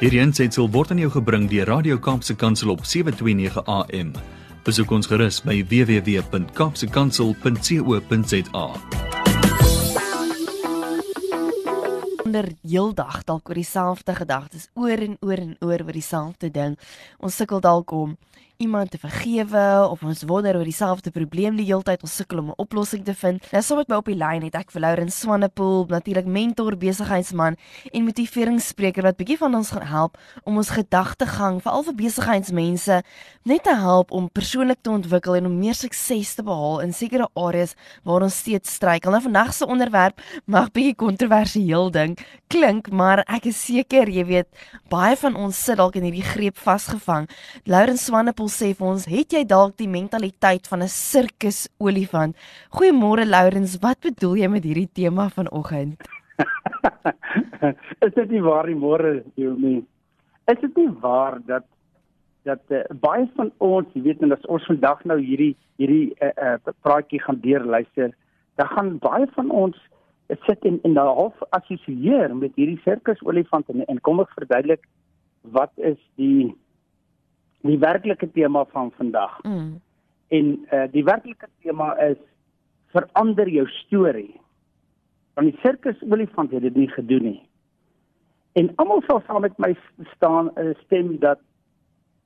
Hierdie aanseit word aan jou gebring deur Radio Kaapse Kansel op 7:29 AM. Besoek ons gerus by www.kapsekansel.co.za. onder heeldag dalk oor dieselfde gedagtes oor en oor en oor oor dieselfde ding. Ons sukkel dalk om iemand te vergewe of ons wonder oor dieselfde probleem die hele tyd ons sukkel om 'n oplossing te vind. Nou saam met my op die lyn het ek vir Lauren Swanepoel, natuurlik mentor, besigheidsman en motiveringsspreker wat bietjie van ons gaan help om ons gedagtegang veral vir besigheidsmense net te help om persoonlik te ontwikkel en om meer sukses te behaal in sekere areas waar ons steeds struikel. Nou vandag se onderwerp mag bietjie kontroversieel dink klink, maar ek is seker jy weet baie van ons sit dalk in hierdie greep vasgevang. Lauren Swanepoel sê vir ons, het jy dalk die mentaliteit van 'n sirkus olifant? Goeiemôre Lourens, wat bedoel jy met hierdie tema vanoggend? is dit nie waar die môre jy nie? Is dit nie waar dat dat uh, baie van ons, jy weet en as ons vandag nou hierdie hierdie uh, uh, praatjie gaan deurluister, dan gaan baie van ons sit in in half assosieer met hierdie sirkus olifant en, en kom ek verduidelik wat is die die werklike tema van vandag. Mm. En uh die werklike tema is verander jou storie. Want die sirkus olifant het dit nie gedoen nie. En almal sal saam met my staan uh, stem dat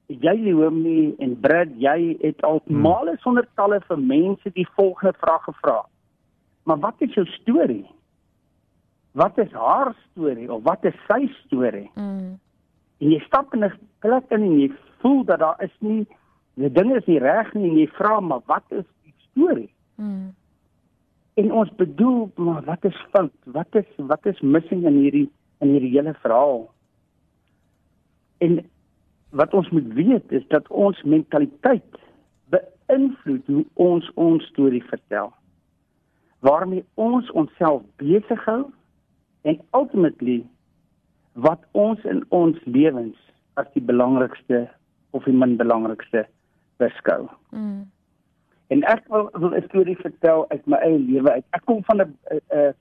jy Leomi en Brad, jy het al mm. male sonder talle vir mense die volgende vraag gevra. Maar wat is jou storie? Wat is haar storie of wat is sy storie? Mm. En jy stap in 'n plek in en jy voel dat daar is nie die dinge is nie reg nie en jy vra maar wat is die storie? Mm. En ons bedoel maar wat is fout? Wat is wat is missing in hierdie in hierdie hele verhaal? En wat ons moet weet is dat ons mentaliteit beïnvloed hoe ons ons storie vertel. Waarmee ons onsself besig hou en ultimately wat ons in ons lewens as die belangrikste of die min belangrikste beskou. Mm. En ek wil, wil 'n storie vertel uit my eie lewe uit. Ek kom van 'n 'n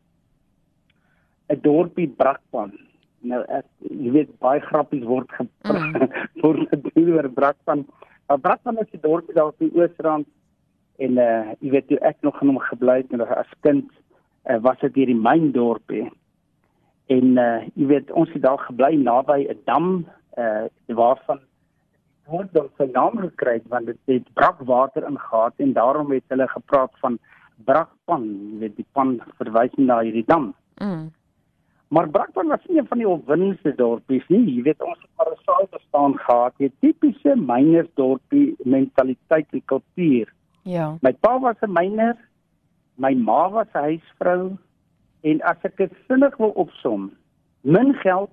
'n dorpie Brakpan. Nou ek jy weet baie grappies word gepraat mm. oor Brakpan. Maar Brakpan is 'n dorpie daar op die Oosrand en uh jy weet toe ek nog in hom gebly het nog as kind uh, was dit hierdie myn dorpie. En uh jy weet ons het daar gebly naby 'n dam uh waarvan word dan sy naam gekry want dit het brakwater ingehaat en daarom het hulle gepraat van brakpan, jy weet die pan verwys na hierdie dam. Mm. Maar brakpan was nie een van die opwindendste dorpies nie. Jy weet ons het maar 'n saal bestaan gehad, 'n tipiese mynersdorpie mentaliteit en kultuur. Ja. My pa was 'n myner, my ma was 'n huisvrou en as ek dit vinnig wil opsom, min geld,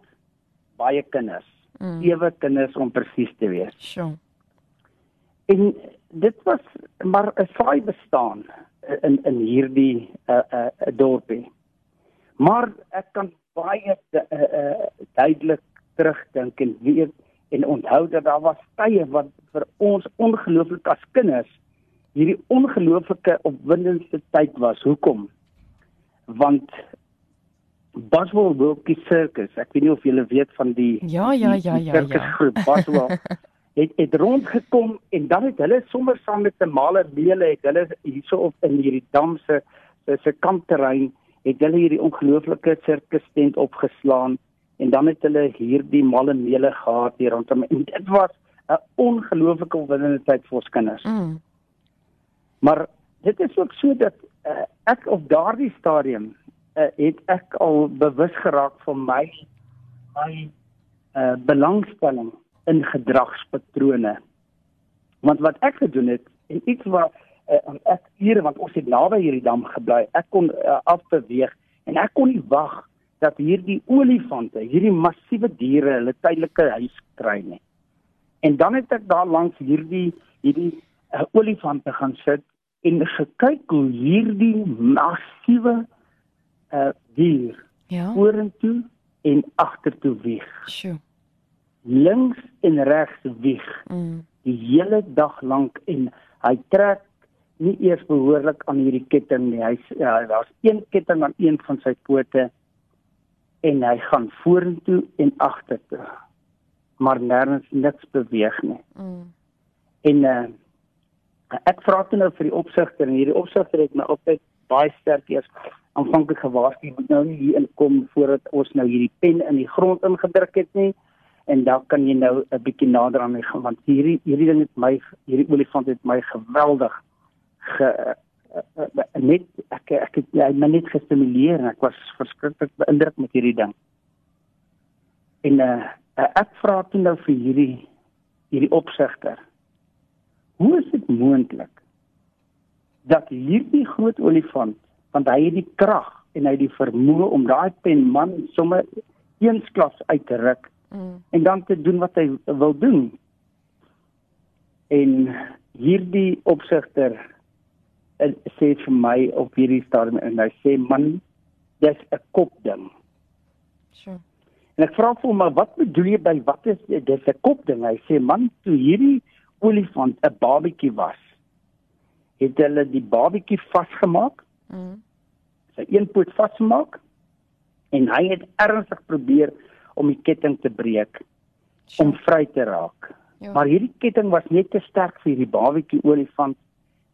baie kinders mm. sewe kinders om presies te wees. Sjoe. En dit was maar 'n saai bestaan in in hierdie 'n uh, 'n uh, dorpie. Maar ek kan baie uh, uh, duidelik terugdink en weet en onthou dat daar was tye wat vir ons ongelooflik as kinders hierdie ongelooflike opwindendste tyd was. Hoekom? Want Boswell Wilkie Circus. Ek weet nie of julle weet van die Ja, ja, ja, ja, ja. ja. Boswell het het rondgekom en dan het hulle sommer saam met 'n male meele het hulle hierso op in hierdie dam se se kampterrein het hulle hierdie ongelooflike sirkus tent opgeslaan en dan het hulle hierdie male meele gehad hier rondom en dit was 'n ongelooflike opwindende tyd vir ons kinders. Mm. Maar dit is ook so dat uh, ek op daardie stadium uh, het ek al bewus geraak van my my uh, belangstelling in gedragspatrone. Want wat ek gedoen het en iets wat uh, ek hier want ons het naby hierdie dam gebly. Ek kon uh, afbeweeg en ek kon nie wag dat hierdie olifante, hierdie massiewe diere hulle tydelike huis kry nie. En dan het ek daar langs hierdie hierdie uh, olifante gaan sit en gekyk hoe hierdie massiewe uh dier ja vorentoe en agtertoe wieg. Sjoe. Links en regs wieg. Mm. Die hele dag lank en hy trek nie eers behoorlik aan hierdie ketting nie. Hy ja, daar's een ketting aan een van sy pote en hy gaan vorentoe en agtertoe. maar nêrens niks beweeg nie. Mm. En uh, ek vra toe nou vir die opsigter en hierdie opsigter het my altyd baie sterk eers aanvanklik gewaarsku moet nou nie hier inkom voordat ons nou hierdie pen in die grond ingedruk het nie en dan kan jy nou 'n bietjie nader aan my gaan want hierdie hierdie ding het my hierdie olifant het my geweldig ge net ek ek het ja, my net gestimuleer en ek was verskriklik beïndruk met hierdie ding. En uh, ek vra toe nou vir hierdie hierdie opsigter. Hoe is dit moontlik dat hierdie groot olifant want hy het die krag en hy het die vermoë om daai pen man sommer eensklaps uit te ruk Mm. en dan te doen wat hy wil doen. En hierdie opsigter uh, sê vir my op hierdie stadium en hy sê man dis 'n kopding. Sure. En ek vra vir hom maar wat bedoel jy by wat is dit dis 'n kopding? Hy sê man toe hierdie olifant 'n babatjie was het hulle die babatjie vasgemaak, Mm. sy een poot vasgemaak en hy het ernstig probeer om die ketting te breek om Sure. vry te raak. Ja. Maar hierdie ketting was net te sterk vir hierdie babatjie olifant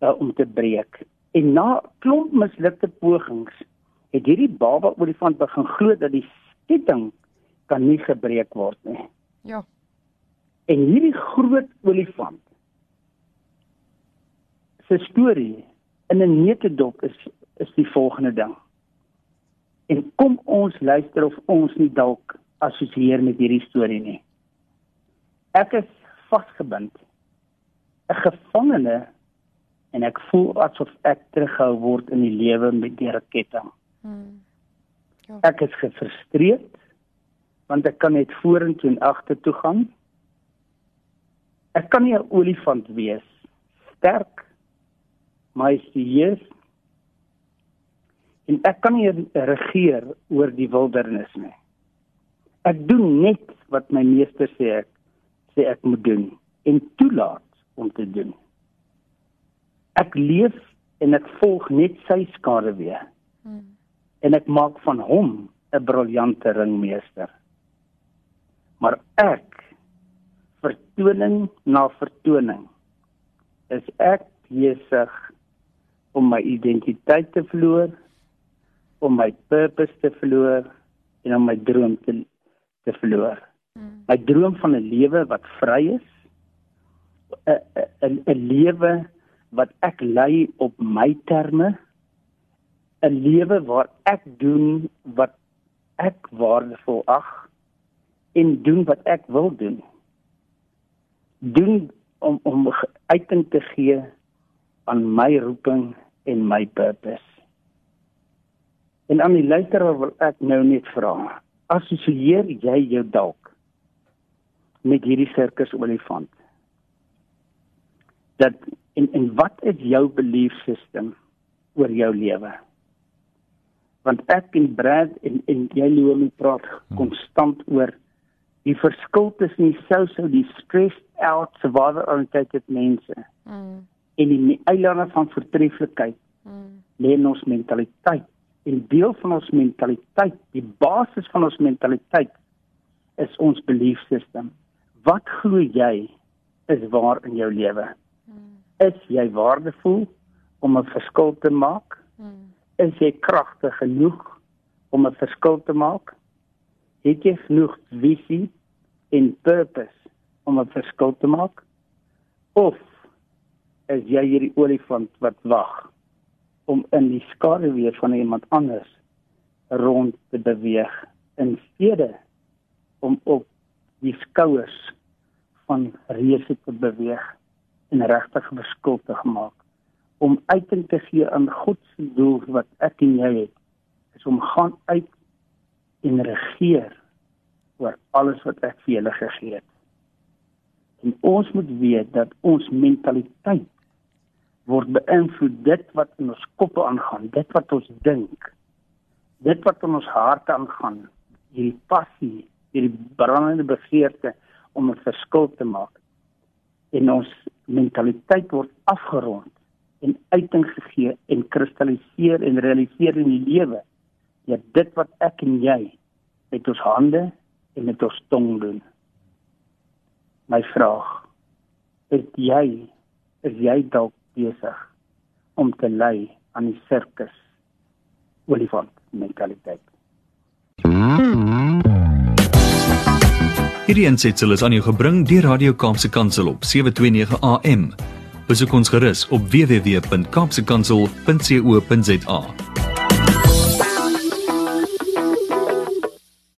uh, om te breek. En na klomp mislukte pogings het hierdie baba olifant begin glo dat die ketting kan nie gebreek word nie. Ja. En hierdie groot olifant se storie in 'n neutedop is is die volgende ding. En kom ons luister of ons nie dalk assosieer met hierdie storie nie. Ek is vasgebind, 'n gevangene en ek voel asof ek teruggehou word in die lewe met deur 'n ketting. Mm. Ek is gefrustreerd want ek kan net vorentoe en agtertoe gaan. Ek kan nie 'n olifant wees sterk, majestueus en ek kan nie regeer oor die wildernis nie. Ek doen net wat my meester sê ek sê ek moet doen en toelaat om te doen. Ek leef en ek volg net sy skaduwee Mm. en ek maak van hom 'n briljante ringmeester. Maar ek vertoning na vertoning is ek besig om my identiteit te verloor, om my purpose te verloor en om my droom te te verloor. Mm. My droom van 'n lewe wat vry is, 'n 'n lewe wat ek lei op my terme, 'n lewe waar ek doen wat ek waardevol ag en doen wat ek wil doen. Doen om om uiting te gee aan my roeping en my purpose. En aan die luisteraar wil ek nou net vra, assosieer jy jou dalk met hierdie sirkus olifant? Dat en en wat is jou belief system oor jou lewe? Want ek en Brad en en jy Louie praat konstant oor die verskil tussen die sou die stressed out survivor oriented mense Mm. en die eilande van voortreffelikheid Mm. lê in ons mentaliteit. En deel van ons mentaliteit, die basis van ons mentaliteit is ons belief system. Wat glo jy is waar in jou lewe? Mm. Is jy waardevol om 'n verskil te maak? Mm. Is jy kragtig genoeg om 'n verskil te maak? Het jy genoeg visie en purpose om 'n verskil te maak? Of is jy hierdie olifant wat wag om in die skaduwee van iemand anders rond te beweeg in steede om op die skouers van reuse te beweeg en regtig verskil te maak om uiting te gee aan God se doel wat ek en jy het is om gaan uit en regeer oor alles wat ek vir julle gegee het. En ons moet weet dat ons mentaliteit word beïnvloed dit wat in ons koppe aangaan, dit wat ons dink. Dit wat in ons harte aangaan, hierdie passie, hierdie brandende begeerte om 'n verskil te maak. En ons mentaliteit word afgerond en uiting gegee en kristalliseer en realiseer in die lewe. Ja, dit wat ek en jy met ons hande en met ons tong doen. my vraag is jy is jy dalk besig om te lei aan die sirkus olifant mentaliteit Hierdie ensetsel is aan jou gebring deur Radio Kaapse Kansel op 729 AM. Besoek ons gerus op www.kaapsekansel.co.za.